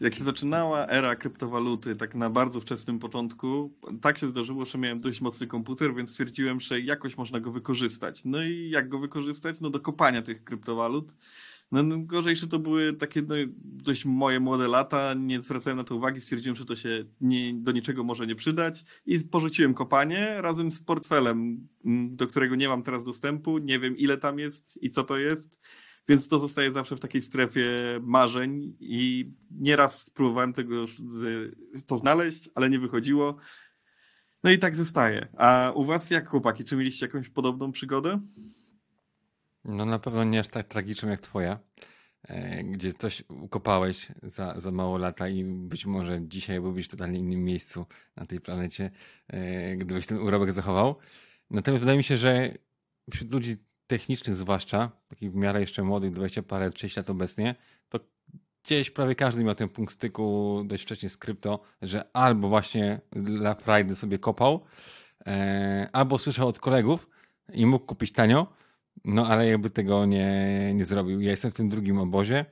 Jak się zaczynała era kryptowaluty, tak na bardzo wczesnym początku, tak się zdarzyło, że miałem dość mocny komputer, więc stwierdziłem, że jakoś można go wykorzystać. No i jak go wykorzystać? No do kopania tych kryptowalut. No, no gorzej, że to były takie no, dość moje młode lata, nie zwracałem na to uwagi, stwierdziłem, że to się nie, do niczego może nie przydać i porzuciłem kopanie razem z portfelem, mm, do którego nie mam teraz dostępu, nie wiem ile tam jest i co to jest, więc to zostaje zawsze w takiej strefie marzeń i nieraz próbowałem tego to znaleźć, ale nie wychodziło. No i tak zostaje. A u was jak chłopaki, czy mieliście jakąś podobną przygodę? No na pewno nie aż tak tragiczną jak twoja, e, gdzie coś ukopałeś za, za mało lata i być może dzisiaj byłbyś w totalnie innym miejscu na tej planecie, e, gdybyś ten urobek zachował. Natomiast wydaje mi się, że wśród ludzi technicznych zwłaszcza, takich w miarę jeszcze młodych, 20 parę, 30 lat obecnie, to gdzieś prawie każdy miał ten punkt styku dość wcześnie z krypto, że albo właśnie dla frajdy sobie kopał, e, albo słyszał od kolegów i mógł kupić tanio, no ale jakby tego nie, nie zrobił. Ja jestem w tym drugim obozie,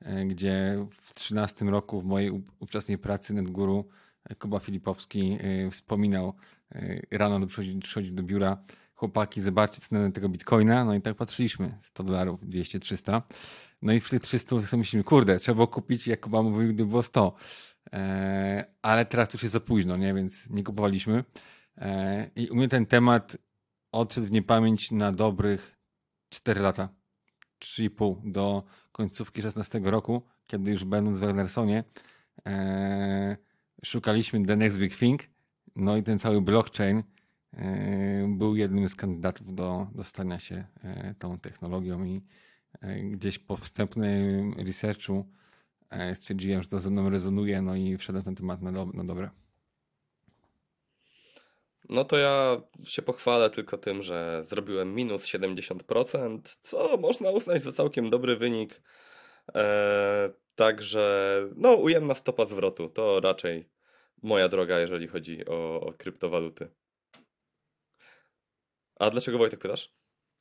e, gdzie w 13 roku w mojej ówczesnej pracy NetGuru e, Kuba Filipowski e, wspominał rano do przychodzić, przychodzić do biura chłopaki, zobaczcie cenę tego bitcoina, no i tak patrzyliśmy, 100 dolarów, 200, 300. No i w tych 300 sobie myślimy, kurde, trzeba było kupić, jak Kuba mówił, gdy było 100. ale teraz już jest za późno, nie? więc nie kupowaliśmy. I u mnie ten temat odszedł w niepamięć na dobrych 4 lata, 3,5 do końcówki 16 roku, kiedy już będąc w Wernersonie e, szukaliśmy The Next Big Thing, no i ten cały blockchain e, był jednym z kandydatów do, do stania się e, tą technologią i e, gdzieś po wstępnym researchu e, stwierdziłem, że to ze mną rezonuje, no i wszedłem ten temat na, do, na dobre. No to ja się pochwalę tylko tym, że zrobiłem minus 70%, co można uznać za całkiem dobry wynik. Eee, także, no, ujemna stopa zwrotu to raczej moja droga, jeżeli chodzi o, o kryptowaluty. A dlaczego Wojtek pytasz?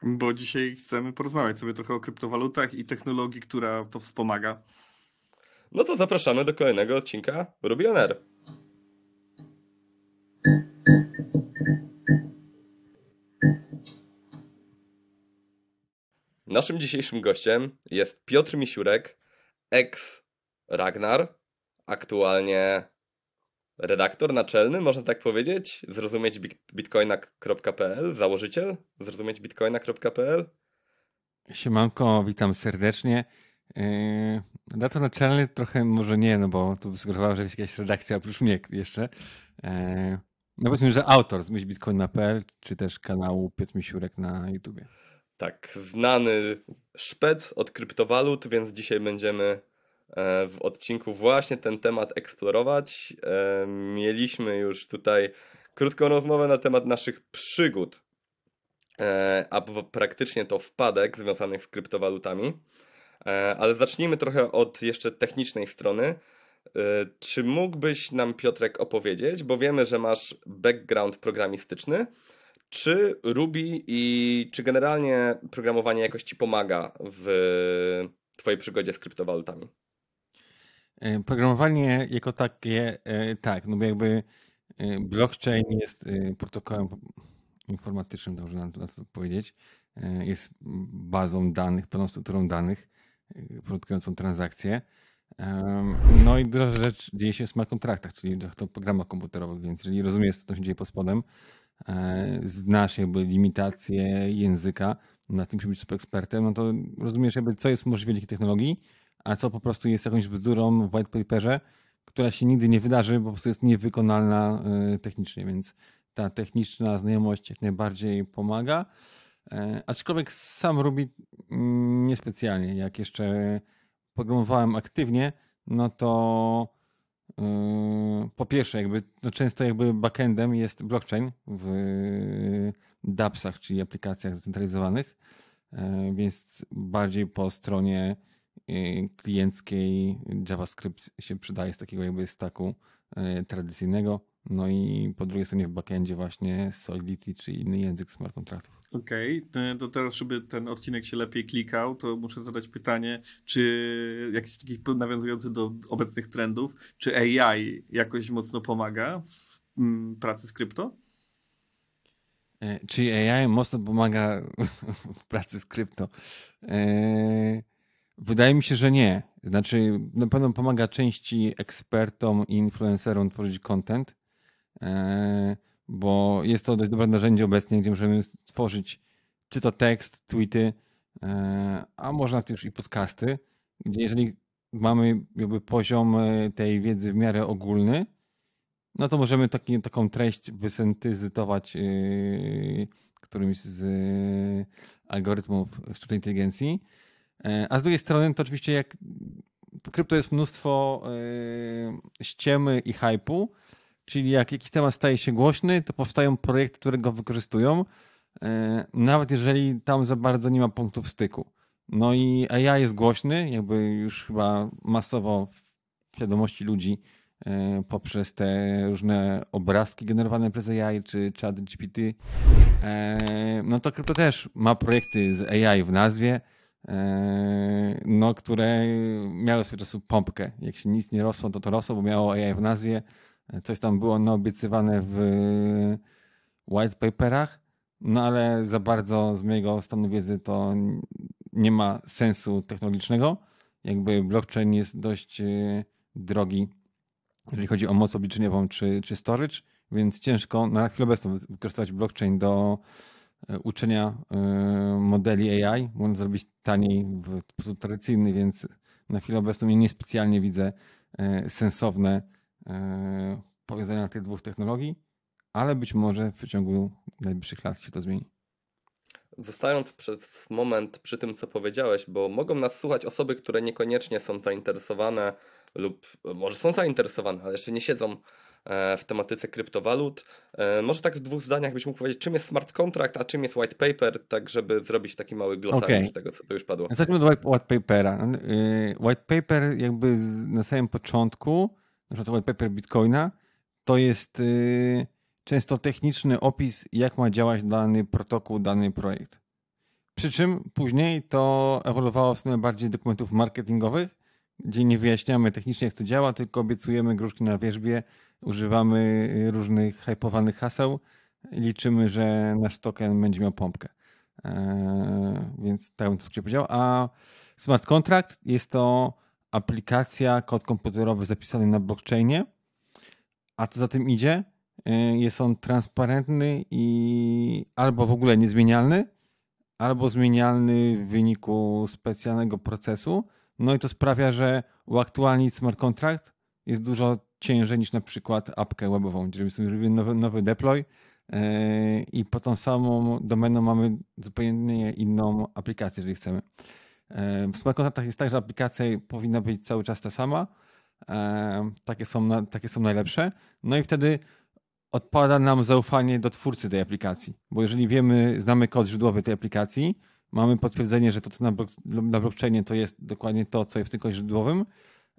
Bo dzisiaj chcemy porozmawiać sobie trochę o kryptowalutach i technologii, która to wspomaga. No to zapraszamy do kolejnego odcinka Rubioner. Naszym dzisiejszym gościem jest Piotr Misiurek, ex Ragnar, aktualnie redaktor naczelny, można tak powiedzieć, zrozumieć bitcoina.pl, założyciel zrozumieć bitcoina.pl. Siemanko, witam serdecznie. Yy, redaktor naczelny trochę może nie, no bo tu sugerowałem, że jest jakaś redakcja oprócz mnie jeszcze. Yy, no powiedzmy, że autor z bitcoina.pl, czy też kanału Piotr Misiurek na YouTubie. Tak, znany szpec od kryptowalut, więc dzisiaj będziemy w odcinku właśnie ten temat eksplorować. E, mieliśmy już tutaj krótką rozmowę na temat naszych przygód, e, a praktycznie to wpadek związanych z kryptowalutami. Ale zacznijmy trochę od jeszcze technicznej strony. Czy mógłbyś nam, Piotrek, opowiedzieć, bo wiemy, że masz background programistyczny, czy Ruby i czy generalnie programowanie jakoś ci pomaga w twojej przygodzie z kryptowalutami? E, programowanie jako takie, e, tak, no bo jakby e, blockchain jest protokołem informatycznym, dobrze nam to powiedzieć, jest bazą danych, pełną strukturą danych, produkującą transakcje. No i duża rzecz dzieje się w smart kontraktach, czyli w programach komputerowych, więc jeżeli rozumiesz, co się dzieje pod spodem, znasz jakby limitacje języka, na tym musisz być super ekspertem, no to rozumiesz jakby co jest możliwe dzięki technologii, a co po prostu jest jakąś bzdurą w white paperze, która się nigdy nie wydarzy, bo po prostu jest niewykonalna e, technicznie, więc ta techniczna znajomość jak najbardziej pomaga. E, aczkolwiek sam Ruby mm, niespecjalnie. Jak jeszcze programowałem aktywnie, no to Yy, po pierwsze, jakby no często jakby backendem jest blockchain w dAppsach, czyli aplikacjach zdecentralizowanych, yy, więc bardziej po stronie klienckiej JavaScript się przydaje z takiego jakby stacku y, tradycyjnego. No i po drugiej stronie w backendzie właśnie Solidity, czy inny język smart kontraktów. Okej, okay. to teraz, żeby ten odcinek się lepiej klikał, to muszę zadać pytanie, czy jakiś taki nawiązujący do obecnych trendów, czy AI jakoś mocno pomaga w mm, pracy z krypto? E, czy AI mocno pomaga w pracy z krypto? E, wydaje mi się, że nie. Znaczy, na pewno pomaga części ekspertom i influencerom tworzyć content, e, bo jest to dość dobre narzędzie obecnie, gdzie możemy stworzyć czy to tekst, tweety, a można już i podcasty, gdzie jeżeli mamy jakby poziom tej wiedzy w miarę ogólny, no to możemy taki, taką treść wysyntezyzować yy, którymś z algorytmów sztucznej inteligencji. Yy, a z drugiej strony to oczywiście jak w krypto jest mnóstwo yy, ściemy i hypu, czyli jak jakiś temat staje się głośny, to powstają projekty, które go wykorzystują, yy, nawet jeżeli tam za bardzo nie ma punktów styku. No i AI jest głośny, jakby już chyba masowo w świadomości ludzi E, poprzez te różne obrazki generowane przez AI czy chat GPT, e, no to krypto też ma projekty z AI w nazwie, e, no, które miały swego czasu pompkę. Jak się nic nie rosło, to to rosło, bo miało AI w nazwie. Coś tam było naobiecywane w white paperach, no ale za bardzo z mojego stanu wiedzy to nie ma sensu technologicznego. Jakby blockchain jest dość drogi jeżeli chodzi o moc obliczeniową czy, czy storage, więc ciężko na chwilę obecną wykorzystywać blockchain do e, uczenia e, modeli AI. Można zrobić taniej w sposób tradycyjny, więc na chwilę obecną nie specjalnie widzę e, sensowne powiązania tych dwóch technologii, ale być może w przeciągu najbliższych lat się to zmieni. Zostając przez moment przy tym, co powiedziałeś, bo mogą nas słuchać osoby, które niekoniecznie są zainteresowane lub może są zainteresowane, ale jeszcze nie siedzą e, w tematyce kryptowalut. E, może tak w dwóch zdaniach byś mógł powiedzieć, czym jest smart contract, a czym jest white paper, tak żeby zrobić taki mały glosariusz okay. tego, co tu już padło. Zacznijmy od white papera. Y, white paper jakby na samym początku, na przykład white paper Bitcoina, to jest często techniczny opis, jak ma działać dany protokół, dany projekt. Przy czym później to ewoluowało w stronę bardziej dokumentów marketingowych, gdzie nie wyjaśniamy technicznie, jak to działa, tylko obiecujemy gruszki na wierzbie, używamy różnych hypowanych haseł i liczymy, że nasz token będzie miał pompkę. Eee, więc tak bym to powiedział. A smart contract jest to aplikacja, kod komputerowy zapisany na blockchainie, a co za tym idzie, e, jest on transparentny i albo w ogóle niezmienialny, albo zmienialny w wyniku specjalnego procesu, no i to sprawia, że uaktualnić smart contract jest dużo ciężej niż na przykład apkę webową, gdzie robimy nowy, nowy deploy yy, i po tą samą domenę mamy zupełnie inną aplikację, jeżeli chcemy. Yy, w smart contractach jest tak, że aplikacja powinna być cały czas ta sama. Yy, takie, są, takie są najlepsze. No i wtedy odpada nam zaufanie do twórcy tej aplikacji, bo jeżeli wiemy, znamy kod źródłowy tej aplikacji, mamy potwierdzenie, że to, co na, na blockchainie to jest dokładnie to, co jest w tym kodzie źródłowym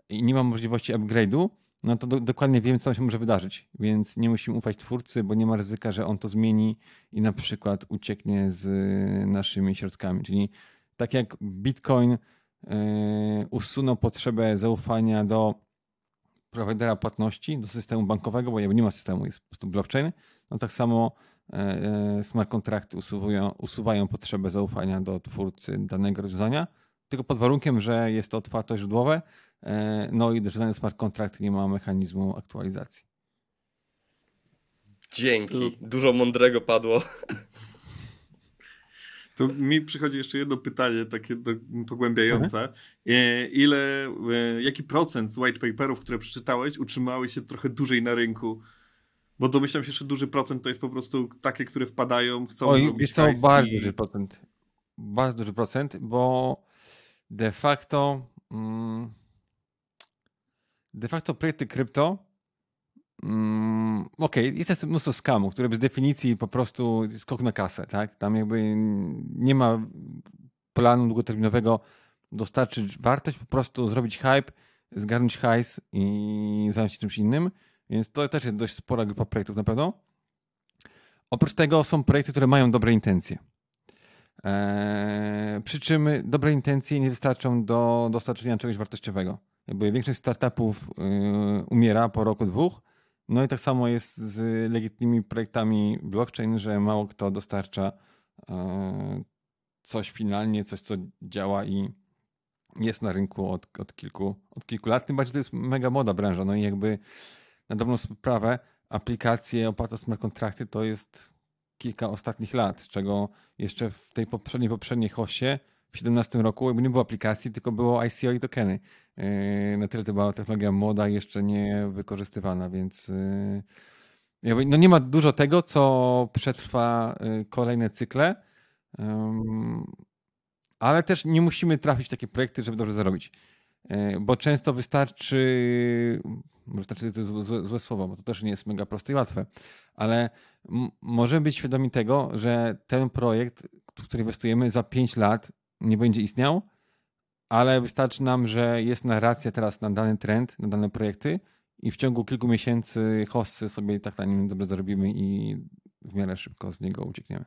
i nie mam możliwości upgrade'u, no to do, dokładnie wiem, co się może wydarzyć. Więc nie musimy ufać twórcy, bo nie ma ryzyka, że on to zmieni i na przykład ucieknie z naszymi środkami. Czyli tak jak Bitcoin yy, usunął potrzebę zaufania do prowajdera płatności, do systemu bankowego, bo nie ma systemu, jest po prostu blockchain, no tak samo E, e, smart kontrakty usuwają, usuwają potrzebę zaufania do twórcy danego rozwiązania, tylko pod warunkiem, że jest to otwarte źródłowe, e, no i że dany smart kontrakt nie ma mechanizmu aktualizacji. Dzięki. Dużo mądrego padło. To mi przychodzi jeszcze jedno pytanie, takie pogłębiające. Mhm. Ile, jaki procent z white paperów, które przeczytałeś, utrzymały się trochę dłużej na rynku bo domyślam się, że duży procent to jest po prostu takie, które wpadają, chcą Oj, zrobić jest to bardzo i... duży procent. Bardzo duży procent, bo de facto mm, de facto projekty krypto mm, okej, okay, jest mnóstwo skamu, które z definicji po prostu skok na kasę, tak? Tam jakby nie ma planu długoterminowego dostarczyć wartość, po prostu zrobić hype, zgarnąć hajs i zająć się czymś innym. Więc to też jest dość spora grupa projektów na pewno. Oprócz tego są projekty, które mają dobre intencje. Eee, przy czym dobre intencje nie wystarczą do dostarczenia czegoś wartościowego. Jakby większość startupów yy, umiera po roku, dwóch. No i tak samo jest z legitymnymi projektami blockchain, że mało kto dostarcza yy, coś finalnie, coś co działa i jest na rynku od, od, kilku, od kilku lat. Tym bardziej to jest mega moda branża. No i jakby na dobrą sprawę aplikacje opłata smart kontrakty to jest kilka ostatnich lat, czego jeszcze w tej poprzedniej, poprzedniej hoście w 2017 roku jakby nie było aplikacji, tylko było ICO i tokeny. Yy, na tyle to była technologia moda jeszcze nie wykorzystywana, więc yy, jakby, no nie ma dużo tego, co przetrwa yy, kolejne cykle, ale też nie musimy trafić w takie projekty, żeby dobrze zarobić. Bo często wystarczy, może to jest złe, złe słowo, bo to też nie jest mega proste i łatwe, ale możemy być świadomi tego, że ten projekt, w który inwestujemy za 5 lat nie będzie istniał, ale wystarczy nam, że jest narracja teraz na dany trend, na dane projekty i w ciągu kilku miesięcy hossy sobie tak na nim dobrze zarobimy i w miarę szybko z niego uciekniemy.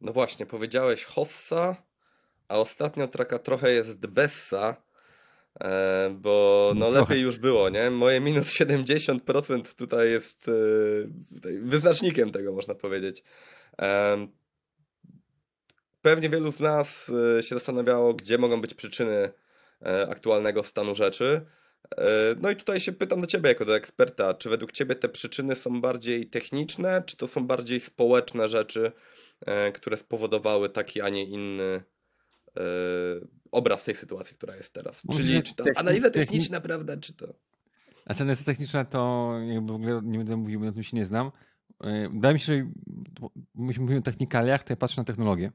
No właśnie, powiedziałeś hossa, a ostatnio traka trochę jest bessa, e, bo no lepiej już było, nie? Moje minus 70% tutaj jest e, wyznacznikiem tego, można powiedzieć. Pewnie wielu z nas e, się zastanawiało, gdzie mogą być przyczyny e, aktualnego stanu rzeczy. E, no i tutaj się pytam do Ciebie jako do eksperta, czy według Ciebie te przyczyny są bardziej techniczne, czy to są bardziej społeczne rzeczy, które spowodowały taki, a nie inny obraz tej sytuacji, która jest teraz? Czyli czy to analiza techniczna, prawda, czy to... Znaczy analiza techniczna to jakby w ogóle nie będę mówił, bo na tym się nie znam. Wydaje mi się, że myśmy mówimy o technikaliach, to ja patrzę na technologię.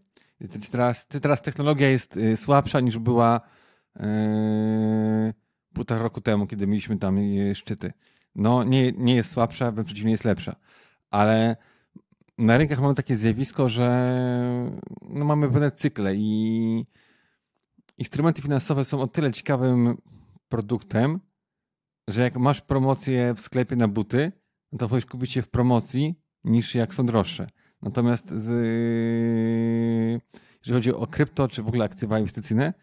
Teraz, teraz technologia jest y, słabsza niż była yy, półtora roku temu, kiedy mieliśmy tam y, szczyty. No, nie, nie jest słabsza, wręcz przeciwnie, jest lepsza. Ale na rynkach mamy takie zjawisko, że no, mamy pewne cykle i instrumenty finansowe są o tyle ciekawym produktem, że jak masz promocję w sklepie na buty, to wolisz kupić je w promocji niż jak są droższe. Natomiast z, jeżeli chodzi o krypto, czy w ogóle aktywa inwestycyjne,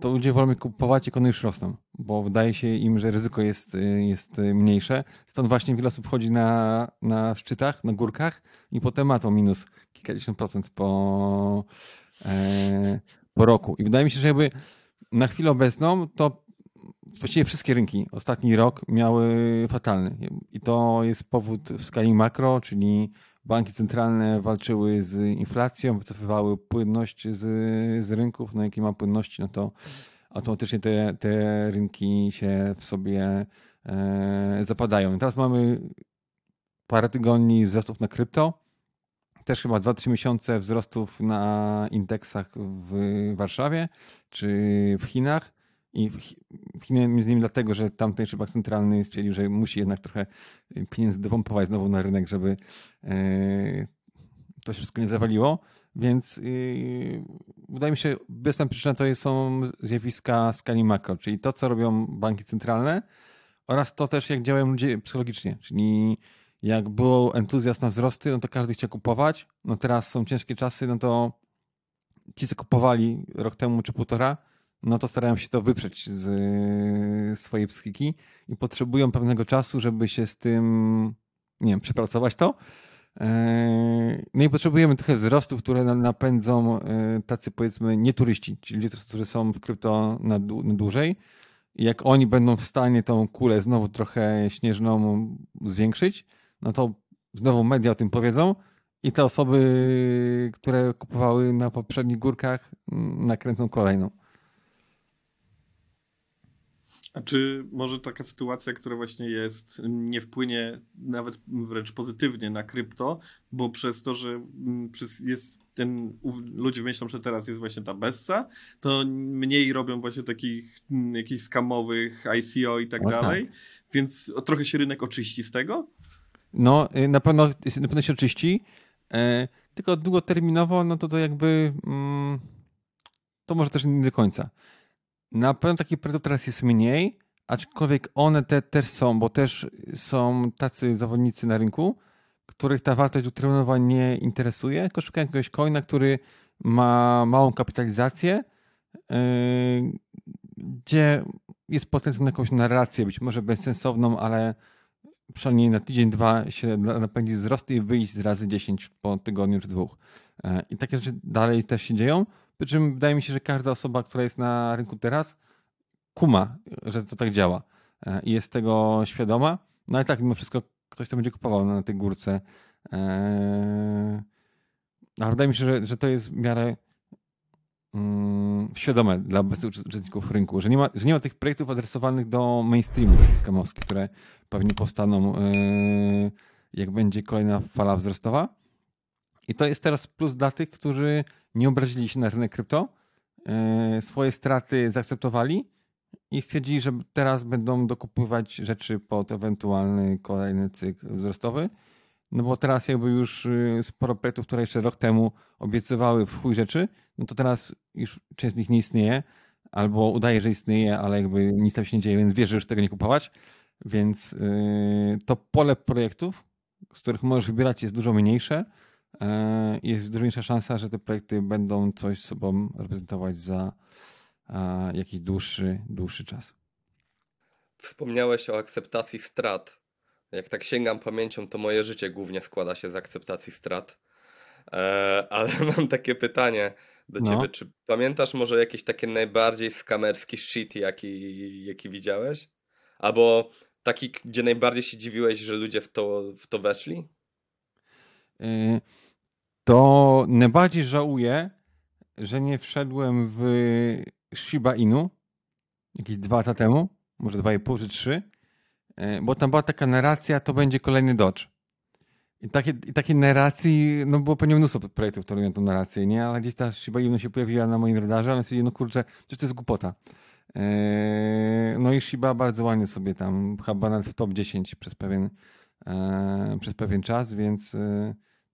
to ludzie wolą kupować, jak one już rosną, bo wydaje się im, że ryzyko jest, jest mniejsze. Stąd właśnie wiele osób chodzi na, na szczytach, na górkach i potem ma to minus kilkadziesiąt procent po, e, po roku. I wydaje mi się, że jakby na chwilę obecną to właściwie wszystkie rynki ostatni rok miały fatalny. I to jest powód w skali makro, czyli banki centralne walczyły z inflacją, wycofywały płynność z, z rynków. No jak nie ma płynności, no to automatycznie te, te rynki się w sobie e, zapadają. I teraz mamy parę tygodni wzrostów na krypto. Też chyba 2-3 miesiące wzrostów na indeksach w Warszawie czy w Chinach. I Chiny między innymi dlatego, że tamtejszy bank centralny stwierdził, że musi jednak trochę pieniędzy dopompować znowu na rynek, żeby e, to się wszystko nie zawaliło. Więc yy, wydaje mi się, bezpieczna przyczyna to są zjawiska skali makro, czyli to, co robią banki centralne oraz to też, jak działają ludzie psychologicznie. Czyli jak był entuzjazm na wzrosty, no to każdy chciał kupować. No teraz są ciężkie czasy, no to ci, co kupowali rok temu czy półtora, no to starają się to wyprzeć z swojej psychiki i potrzebują pewnego czasu, żeby się z tym, nie wiem, przepracować to. E, no i potrzebujemy trochę wzrostów, które napędzą e, tacy powiedzmy nieturyści, czyli którzy są w krypto na, dłużej. I jak oni będą w stanie tą kulę znowu trochę śnieżną zwiększyć, no to znowu media o tym powiedzą i te osoby, które kupowały na poprzednich górkach, nakręcą kolejną. A czy może taka sytuacja, która właśnie jest, nie wpłynie nawet wręcz pozytywnie na krypto, bo przez to, że mm, jest ten, ludzie myślą, że teraz jest właśnie ta Bessa, to mniej robią właśnie takich mm, jakichś skamowych ICO i tak o, dalej, tak. więc trochę się rynek oczyści z tego? No, y, na pewno, na pewno się oczyści, e, tylko długoterminowo, no to to jakby... Mm to może też nie do końca. Na pewno takich projektów teraz jest mniej, aczkolwiek one te też są, bo też są tacy zawodnicy na rynku, których ta wartość długoterminowa nie interesuje, tylko szukają jakiegoś coina, który ma małą kapitalizację, yy, gdzie jest potencjał na jakąś narrację, być może bezsensowną, ale przynajmniej na tydzień, dwa się napędzić wzrost i wyjść z razy 10 po tygodniu czy dwóch. Yy, I takie rzeczy dalej też się dzieją. Przy czym wydaje mi się, że każda osoba, która jest na rynku teraz, kuma, że to tak działa yy, i jest tego świadoma. No ale tak, mimo wszystko ktoś to będzie kupował na tej górce. Ale wydaje mi się, że, że to jest w miarę mm, świadome dla uczestników rynku, że nie, ma, że nie ma tych projektów adresowanych do mainstreamu, takich skamowskich, które pewnie powstaną, yy, jak będzie kolejna fala wzrostowa. I to jest teraz plus dla tych, którzy nie obrazili się na rynek krypto, yy, swoje straty zaakceptowali i stwierdzili, że teraz będą dokupywać rzeczy pod ewentualny kolejny cykl wzrostowy. No bo teraz jakby już y, sporo projektów, które jeszcze rok temu obiecywały w chuj rzeczy, no to teraz już część z nich nie istnieje, albo udaje, że istnieje, ale jakby nic tam się nie dzieje, więc wie, że już tego nie kupować. Więc yy, to pole projektów, z których możesz wybierać jest dużo mniejsze. Yy, jest dużo szansa, że te projekty będą coś sobą reprezentować za yy, jakiś dłuższy, dłuższy czas. Wspomniałeś o akceptacji strat. Jak tak sięgam pamięcią, to moje życie głównie składa się z akceptacji strat. Eee, ale mam takie pytanie do No. ciebie. Czy pamiętasz może jakieś takie najbardziej skamerski shit, jaki, jaki widziałeś? Albo taki, gdzie najbardziej się dziwiłeś, że ludzie w to, w to weszli? Yy, to najbardziej żałuję, że nie wszedłem w Shiba Inu jakieś dwa lata temu, może dwa i pół czy trzy, yy, bo tam była taka narracja, to będzie kolejny Dodge. I, takie, i takiej narracji, no było pewnie mnóstwo projektów, które miały tą narrację, nie? Ale gdzieś ta Shiba Inu się pojawiła na moim radarze, ale stwierdziłem, no kurczę, to jest głupota. Yy, no i Shiba bardzo ładnie sobie tam, chyba nawet w top 10 przez pewien, yy, przez pewien czas, więc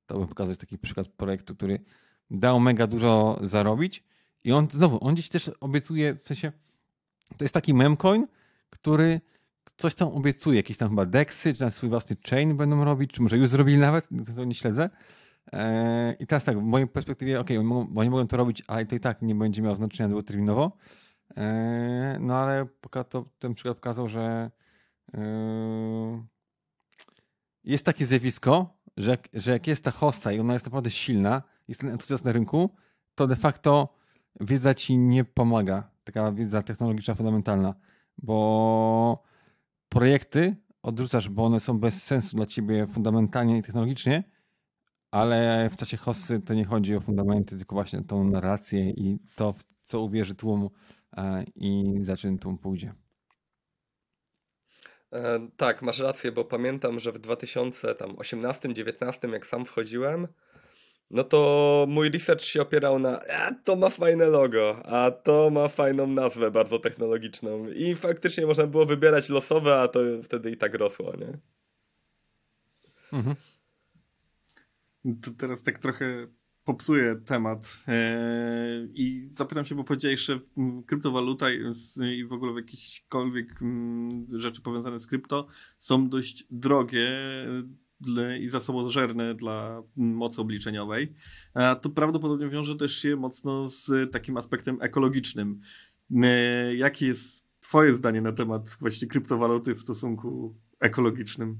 to bym pokazać taki przykład projektu, który dał mega dużo zarobić i on znowu, on gdzieś też obiecuje, w sensie to jest taki memcoin, który coś tam obiecuje, jakieś tam chyba deksy, czy na swój własny chain będą robić, czy może już zrobili nawet, to, nie śledzę. Eee, I teraz tak, w mojej perspektywie, ok, mogą, oni mogą to robić, ale to i tak nie będzie miało znaczenia długoterminowo. Eee, no ale to, ten przykład pokazał, że eee, jest takie zjawisko, że jak, że jak jest ta hossa i ona jest naprawdę silna, jest ten entuzjazm na rynku, to de facto wiedza ci nie pomaga. Taka wiedza technologiczna fundamentalna, bo projekty odrzucasz, bo one są bez sensu dla ciebie fundamentalnie i technologicznie, ale w czasie hossy to nie chodzi o fundamenty, tylko właśnie tą narrację i to, w co uwierzy tłum e, i za czym tłum pójdzie. E, tak, masz rację, bo pamiętam, że w 2018-19, jak sam wchodziłem, no to mój research się opierał na a, to ma fajne logo, a to ma fajną nazwę bardzo technologiczną i faktycznie można było wybierać losowe, a to wtedy i tak rosło, nie? Mhm. To teraz tak trochę popsuję temat eee, i zapytam się, bo powiedziałeś, że kryptowaluta i, w ogóle jakiekolwiek rzeczy powiązane z krypto są dość drogie dla, i zasobożerne dla mocy obliczeniowej. A to prawdopodobnie wiąże też się mocno z takim aspektem ekologicznym. Eee, jakie jest twoje zdanie na temat właśnie kryptowaluty w stosunku ekologicznym?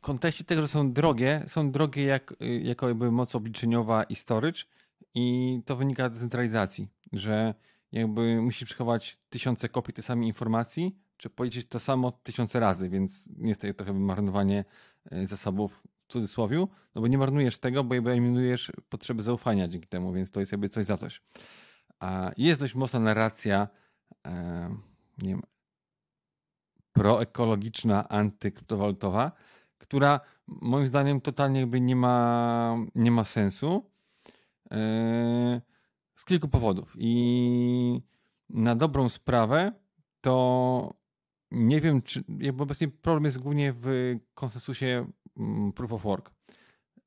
Kontekście tego, że są drogie, są drogie jak, jako jakby moc obliczeniowa i storage i to wynika z decentralizacji, że jakby musisz przechować tysiące kopii tej samej informacji, czy policzyć to samo tysiące razy, więc jest to trochę marnowanie zasobów w cudzysłowie, no bo nie marnujesz tego, bo jakby eliminujesz potrzeby zaufania dzięki temu, więc to jest jakby coś za coś. A jest dość mocna narracja, e, nie wiem, proekologiczna, antykryptowalutowa, która moim zdaniem totalnie jakby nie ma, nie ma sensu yy, z kilku powodów. I na dobrą sprawę to nie wiem, czy jakby obecnie problem jest głównie w konsensusie mm, Proof of Work.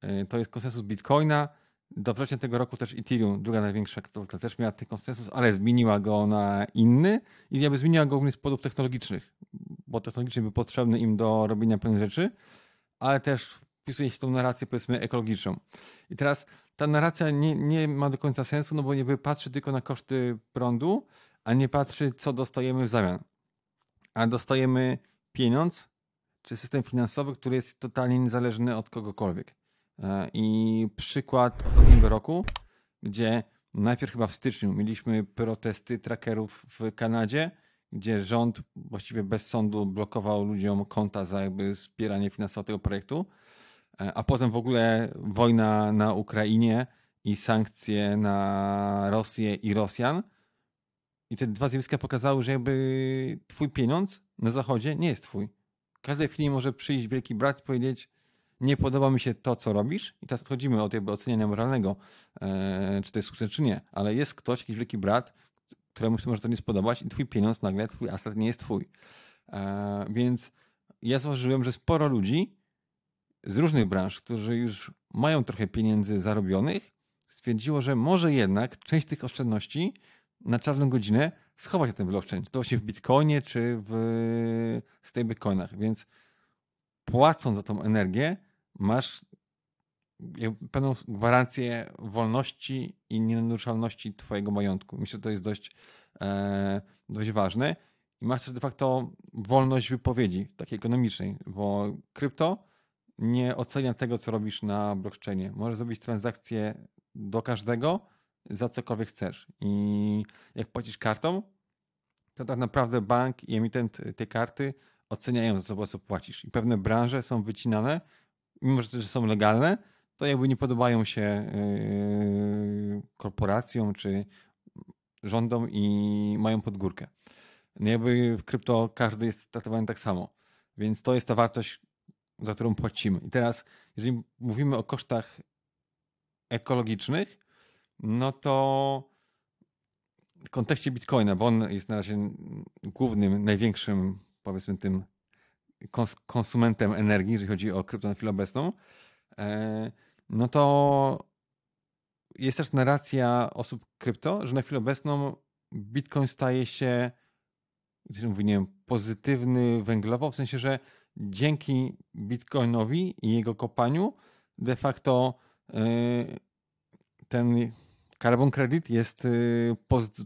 Yy, to jest konsensus Bitcoina do września tego roku też Ethereum, druga największa kryptowaluta, też miała ten konsensus, ale zmieniła go na inny i jakby zmieniła go głównie z powodów technologicznych, bo technologicznie był potrzebny im do robienia pewnych rzeczy, ale też wpisuje się w tą narrację powiedzmy ekologiczną. I teraz ta narracja nie, nie ma do końca sensu, no bo jakby patrzy tylko na koszty prądu, a nie patrzy co dostajemy w zamian. A dostajemy pieniądz czy system finansowy, który jest totalnie niezależny od kogokolwiek. E, I przykład ostatniego roku, gdzie najpierw chyba w styczniu mieliśmy protesty trackerów w Kanadzie, gdzie rząd właściwie bez sądu blokował ludziom konta za jakby wspieranie finansowe tego projektu, e, a potem w ogóle wojna na Ukrainie i sankcje na Rosję i Rosjan. I te dwa zjawiska pokazały, że jakby twój pieniądz na zachodzie nie jest twój. W każdej chwili może przyjść wielki brat i powiedzieć, nie podoba mi się to, co robisz. I teraz odchodzimy od jakby oceniania moralnego, e, czy to jest sukces, czy nie. Ale jest ktoś, jakiś wielki brat, któremu się może to nie spodobać i twój pieniądz nagle, twój asset nie jest twój. E, więc ja zauważyłem, że sporo ludzi z różnych branż, którzy już mają trochę pieniędzy zarobionych, stwierdziło, że może jednak część tych oszczędności na czarną godzinę schować na ten blockchain. Czy to właśnie w Bitcoinie, czy w stablecoinach. Więc płacąc za tą energię, masz pewną gwarancję wolności i nienaruszalności twojego majątku. Myślę, że to jest dość, e, dość ważne. I masz też de facto wolność wypowiedzi, takiej ekonomicznej, bo krypto nie ocenia tego, co robisz na blockchainie. Możesz zrobić transakcję do każdego za cokolwiek chcesz. I jak płacisz kartą, to tak naprawdę bank i emitent tej karty oceniają za co, płacisz. I pewne branże są wycinane, mimo że są legalne, to jakby nie podobają się yy, korporacjom czy rządom i mają podgórkę. No jakby w krypto każdy jest traktowany tak samo. Więc to jest ta wartość, za którą płacimy. I teraz, jeżeli mówimy o kosztach ekologicznych, no to w kontekście Bitcoina, bo on jest na razie głównym, największym, powiedzmy tym konsumentem energii, jeżeli chodzi o krypto na chwilę obecną, e, no to jest też narracja osób krypto, że na chwilę obecną Bitcoin staje się, jak mówię, nie wiem, pozytywny węglowo, w sensie, że dzięki Bitcoinowi i jego kopaniu de facto e, ten carbon credit jest y,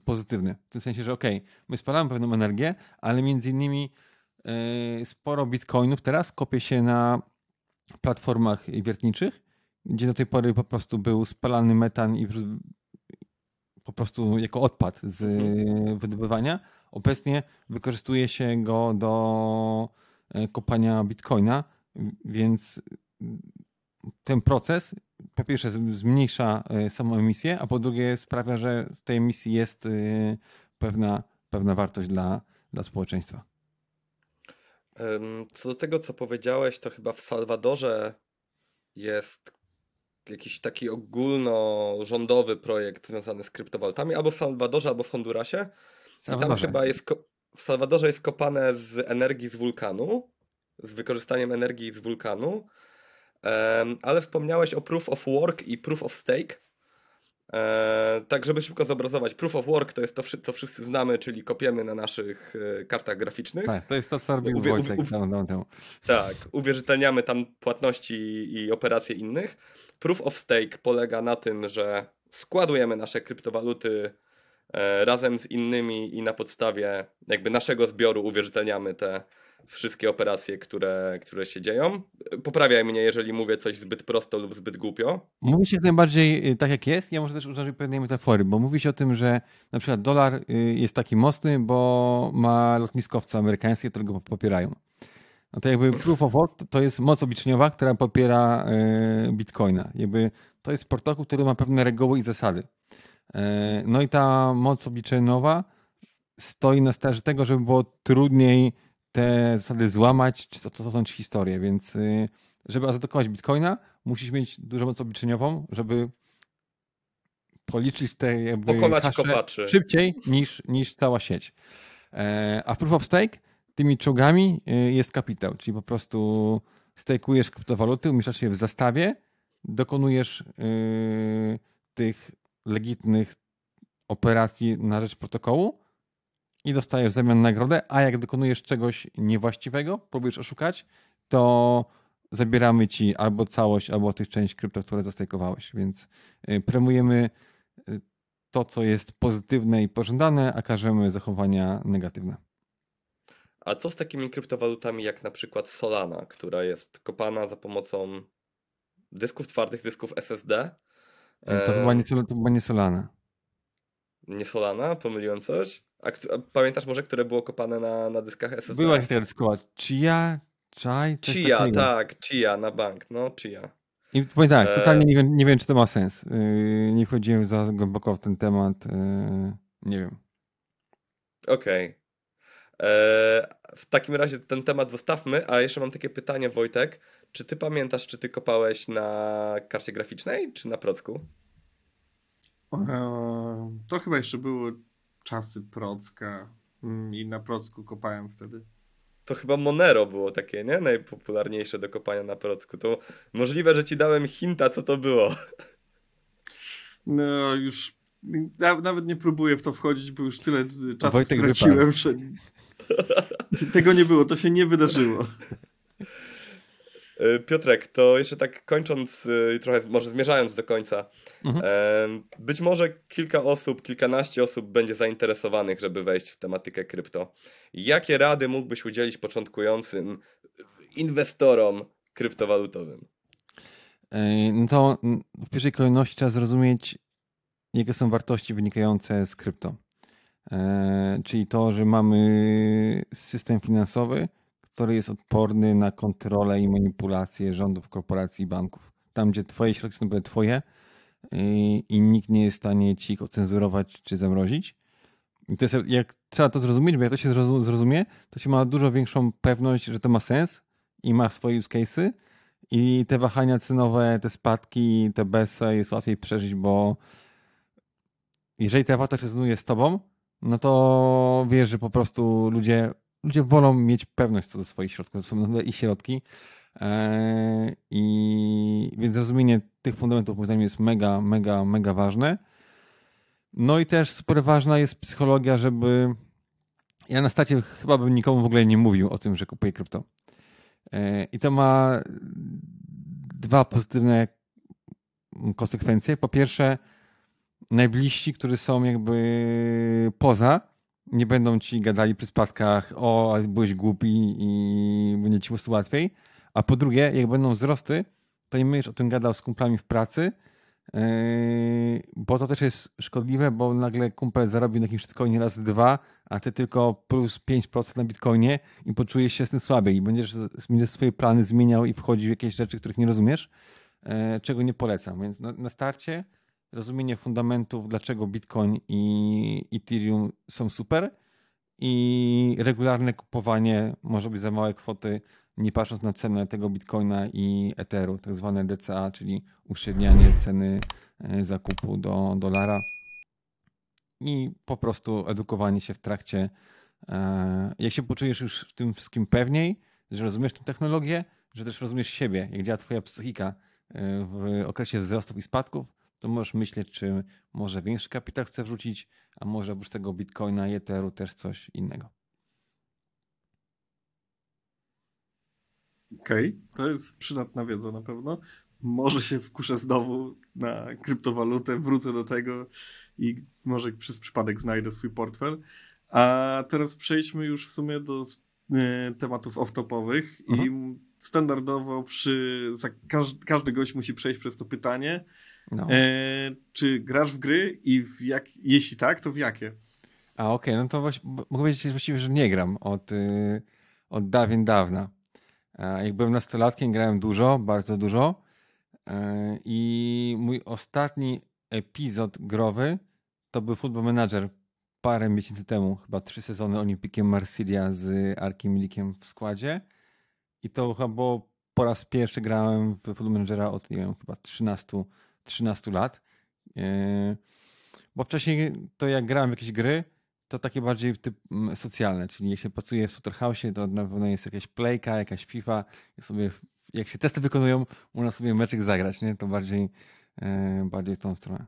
pozytywny. W tym sensie, że ok, my spalamy pewną energię, ale między innymi y, sporo bitcoinów teraz kopie się na platformach wiertniczych, gdzie do tej pory po prostu był spalany metan i po prostu jako odpad z mhm. wydobywania. Obecnie wykorzystuje się go do e, kopania bitcoina, więc ten proces po pierwsze zmniejsza e, samą emisję, a po drugie sprawia, że z tej emisji jest e, pewna, pewna wartość dla, dla społeczeństwa. Co do tego, co powiedziałeś, to chyba w Salwadorze jest jakiś taki ogólnorządowy projekt związany z kryptowalutami, albo w Salwadorze, albo w Hondurasie. I tam chyba jest, w Salwadorze jest kopane z energii z wulkanu, z wykorzystaniem energii z wulkanu ale wspomniałeś o Proof of Work i Proof of Stake. E, tak, żeby szybko zobrazować, Proof of Work to jest to, co wszyscy znamy, czyli kopiemy na naszych e, kartach graficznych. Tak, to jest to, co robił Uwie, Wojtek Tak, uwierzytelniamy tam płatności i operacje innych. Proof of Stake polega na tym, że składujemy nasze kryptowaluty e, razem z innymi i na podstawie jakby naszego zbioru uwierzytelniamy te wszystkie operacje, które, które się dzieją. Poprawiaj mnie, jeżeli mówię coś zbyt prosto lub zbyt głupio. Mówi się najbardziej y, tak, jak jest. Ja może też użyć pewnej metafory, bo mówi się o tym, że na przykład dolar y, jest taki mocny, bo ma lotniskowce amerykańskie, które go popierają. No to jakby proof of work to jest moc obliczeniowa, która popiera y, bitcoina. Jakby to jest protokół, który ma pewne reguły i zasady. No i ta moc obliczeniowa stoi na straży tego, żeby było trudniej te zasady złamać, czy to, są historie, więc y, żeby zaatakować Bitcoina, musisz mieć dużą moc obliczeniową, żeby policzyć te jakby Pokonać kopaczy. szybciej niż, niż cała sieć. E, a Proof of Stake tymi czołgami y, jest kapitał, czyli po prostu stakujesz kryptowaluty, umieszczasz je w zastawie dokonujesz yy, tych legitnych operacji na rzecz protokołu i dostajesz w zamian nagrodę, a jak dokonujesz czegoś niewłaściwego, próbujesz oszukać, to zabieramy ci albo całość, albo tych część krypto, które zastajkowałeś. Więc y, premiujemy y, to, co jest pozytywne i pożądane, a każemy zachowania negatywne. A co z takimi kryptowalutami jak na przykład Solana, która jest kopana za pomocą dysków twardych, dysków SSD? Y, To chyba nie, to chyba nie Solana. Nie Solana? Pomyliłem coś? A, a pamiętasz może, które było kopane na, na dyskach SSD? Była taka dyskowa. Chia, Chai, Chia, takiego. tak, Chia na bank, no Chia. I powiem tak, E, totalnie nie, wiem- nie wiem, czy to ma sens. Yy, Nie wchodziłem za głęboko w ten temat. yy, Nie wiem. Okej. Eee, W takim razie ten temat zostawmy, a jeszcze mam takie pytanie, Wojtek. Czy ty pamiętasz, czy ty kopałeś na karcie graficznej, czy na procku? Eee, To chyba jeszcze były czasy Procka mm, i na Procku kopałem wtedy. To chyba Monero było takie, nie? Najpopularniejsze do kopania na procku. To możliwe, że ci dałem hinta, co to było. No już na, nawet nie próbuję w to wchodzić, bo już tyle czasu Wojtek straciłem, że tego nie było, to się nie wydarzyło. E, Piotrek, to jeszcze tak kończąc, e, i trochę może zmierzając do końca. Mhm. em, Być może kilka osób, kilkanaście osób będzie zainteresowanych, żeby wejść w tematykę krypto. Jakie rady mógłbyś udzielić początkującym inwestorom kryptowalutowym? No to w pierwszej kolejności trzeba zrozumieć, jakie są wartości wynikające z krypto. Yy, Czyli to, że mamy system finansowy, który jest odporny na kontrolę i manipulację rządów, korporacji i banków. Tam, gdzie twoje środki są naprawdę twoje i nikt nie jest w stanie ci ich ocenzurować czy zamrozić. I to jest, jak trzeba to zrozumieć, bo jak to się zrozum- zrozumie, to się ma dużo większą pewność, że to ma sens i ma swoje use case'y i te wahania cenowe, te spadki, te BESE jest łatwiej przeżyć, bo jeżeli ta wartość rezonuje z tobą, no to wiesz, że po prostu ludzie, ludzie wolą mieć pewność co do swoich środków, to są ich środki. Eee, I więc zrozumienie tych fundamentów moim zdaniem jest mega, mega, mega ważne. No i też super ważna jest psychologia, żeby. Ja na stacie chyba bym nikomu w ogóle nie mówił o tym, że kupuję krypto. E, I to ma dwa pozytywne konsekwencje. Po pierwsze, najbliżsi, którzy są jakby poza, nie będą ci gadali przy spadkach, o, ale byłeś głupi i będzie ci po prostu łatwiej. A po drugie, jak będą wzrosty, to nie będziesz o tym gadał z kumplami w pracy, yy, bo to też jest szkodliwe, bo nagle kumpel zarobił na jakimś shitcoinie raz dwa, a ty tylko plus 5% na bitcoinie i poczujesz się z tym słabiej i będziesz, będziesz swoje plany zmieniał i wchodził w jakieś rzeczy, których nie rozumiesz, yy, czego nie polecam. Więc na, na starcie rozumienie fundamentów, dlaczego Bitcoin i Ethereum są super i regularne kupowanie może być za małe kwoty, nie patrząc na cenę tego Bitcoina i Etheru, tak zwane DCA, czyli uśrednianie ceny e, zakupu do dolara i po prostu edukowanie się w trakcie. e, Jak się poczujesz już w tym wszystkim pewniej, że rozumiesz tę technologię, że też rozumiesz siebie, jak działa twoja psychika e, w okresie wzrostów i spadków, to możesz myśleć, czy może większy kapitał chce wrzucić, a może oprócz tego Bitcoina Etheru też coś innego. Okej, to jest przydatna wiedza na pewno. Może się skuszę znowu na kryptowalutę, wrócę do tego i może przez przypadek znajdę swój portfel. A teraz przejdźmy już w sumie do e, tematów off-topowych i standardowo przy, za każ, każdy gość musi przejść przez to pytanie, No. e, czy grasz w gry i w jak, jeśli tak, to w jakie? A okej, no to właśnie, mogę powiedzieć właściwie, że nie gram od, y, od dawien dawna. E, Jak byłem nastolatkiem, grałem dużo, bardzo dużo. E, I mój ostatni epizod growy to był Football Manager parę miesięcy temu, chyba trzy sezony Olimpikiem Marsylia z Arkiem Milikiem w składzie. I to chyba było po raz pierwszy grałem w Football Managera od, nie wiem, chyba 13, 13 lat. E, Bo wcześniej to jak grałem w jakieś gry, to takie bardziej typ mm, socjalne, czyli jeśli pracuję w Slaughterhouse'ie, to na pewno jest jakaś playka, jakaś FIFA, ja sobie jak się testy wykonują, można sobie meczek zagrać, nie? To bardziej, e, bardziej w tą stronę.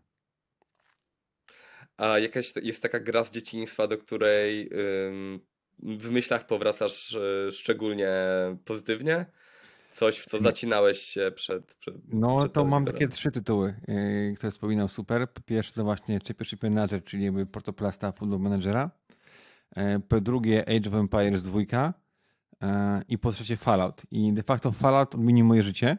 A jakaś jest taka gra z dzieciństwa, do której w myślach powracasz y, szczególnie pozytywnie? Coś, w co Nie. zacinałeś się przed. przed No przed to mam takie trzy tytuły, yy, które wspominał super. Po pierwsze to właśnie Championship Manager, czyli jakby Portoplasta Football Managera. E, Po drugie Age of Empires 2 e, i po trzecie Fallout. I de facto Fallout odmienił moje życie,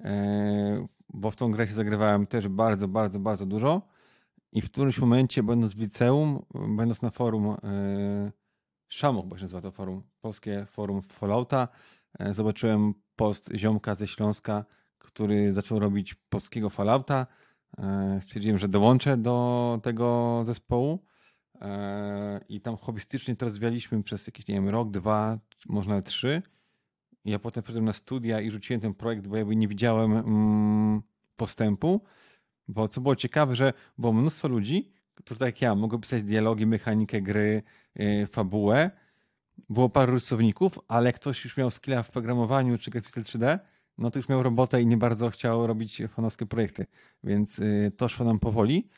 e, bo w tą grę się zagrywałem też bardzo, bardzo, bardzo dużo i w którymś momencie będąc w liceum, będąc na forum Szamok, bo się nazywa to forum, polskie forum Fallouta, zobaczyłem post ziomka ze Śląska, który zaczął robić polskiego Fallouta. E, Stwierdziłem, że dołączę do tego zespołu e, i tam hobbystycznie to rozwijaliśmy przez jakiś, nie wiem, rok, dwa, może nawet trzy. Ja potem przyszedłem na studia i rzuciłem ten projekt, bo jakby nie widziałem mm, postępu, bo co było ciekawe, że było mnóstwo ludzi, którzy tak jak ja, mogą pisać dialogi, mechanikę gry, yy, fabułę. Było paru rysowników, ale jak ktoś już miał skilla w programowaniu czy grafice 3D, no to już miał robotę i nie bardzo chciał robić fanowskie projekty. Więc yy, to szło nam powoli,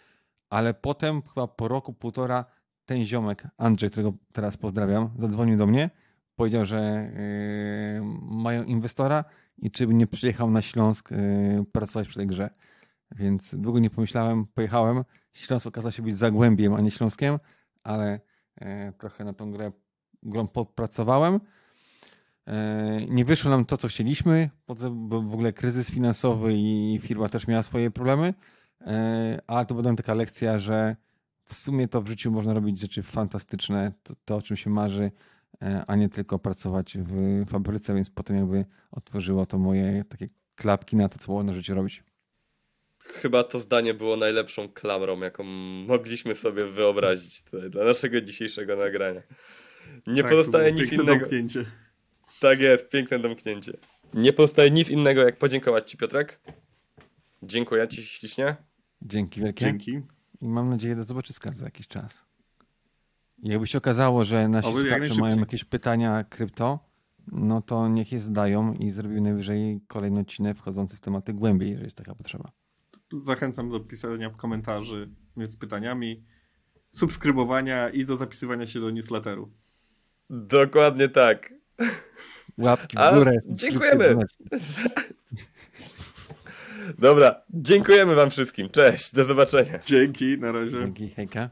ale potem chyba po roku, półtora ten ziomek, Andrzej, którego teraz pozdrawiam, zadzwonił do mnie, powiedział, że yy, mają inwestora i czy nie przyjechał na Śląsk yy, pracować przy tej grze. Więc długo nie pomyślałem, pojechałem. Śląsk okazał się być Zagłębiem, a nie Śląskiem, ale trochę na tą grę grą podpracowałem. E, nie wyszło nam to, co chcieliśmy. Był w ogóle kryzys finansowy i firma też miała swoje problemy. E, ale to była taka lekcja, że w sumie to w życiu można robić rzeczy fantastyczne, to, to o czym się marzy, e, a nie tylko pracować w fabryce, więc potem jakby otworzyło to moje takie klapki na to, co można w życiu robić. Chyba to zdanie było najlepszą klamrą, jaką mogliśmy sobie wyobrazić tutaj dla naszego dzisiejszego nagrania. Nie Tak, to pozostaje było nic piękne innego. domknięcie. Tak jest, piękne domknięcie. Nie pozostaje nic innego, jak podziękować Ci, Piotrek. Dziękuję Ci ślicznie. Dzięki wielkie. Dzięki. I mam nadzieję do zobaczyska za jakiś czas. I jakby się okazało, że nasi Oby słuchacze mają jakieś pytania krypto, no to niech je zdają i zrobił najwyżej kolejny odcinek wchodzący w tematy głębiej, jeżeli jest taka potrzeba. Zachęcam do pisania komentarzy z pytaniami, subskrybowania i do zapisywania się do newsletteru. Dokładnie tak. Łapki w A, górę. dziękujemy. subskrypcje, Dobra, dziękujemy Wam wszystkim. Cześć, do zobaczenia. Dzięki, na razie. Dzięki, hejka.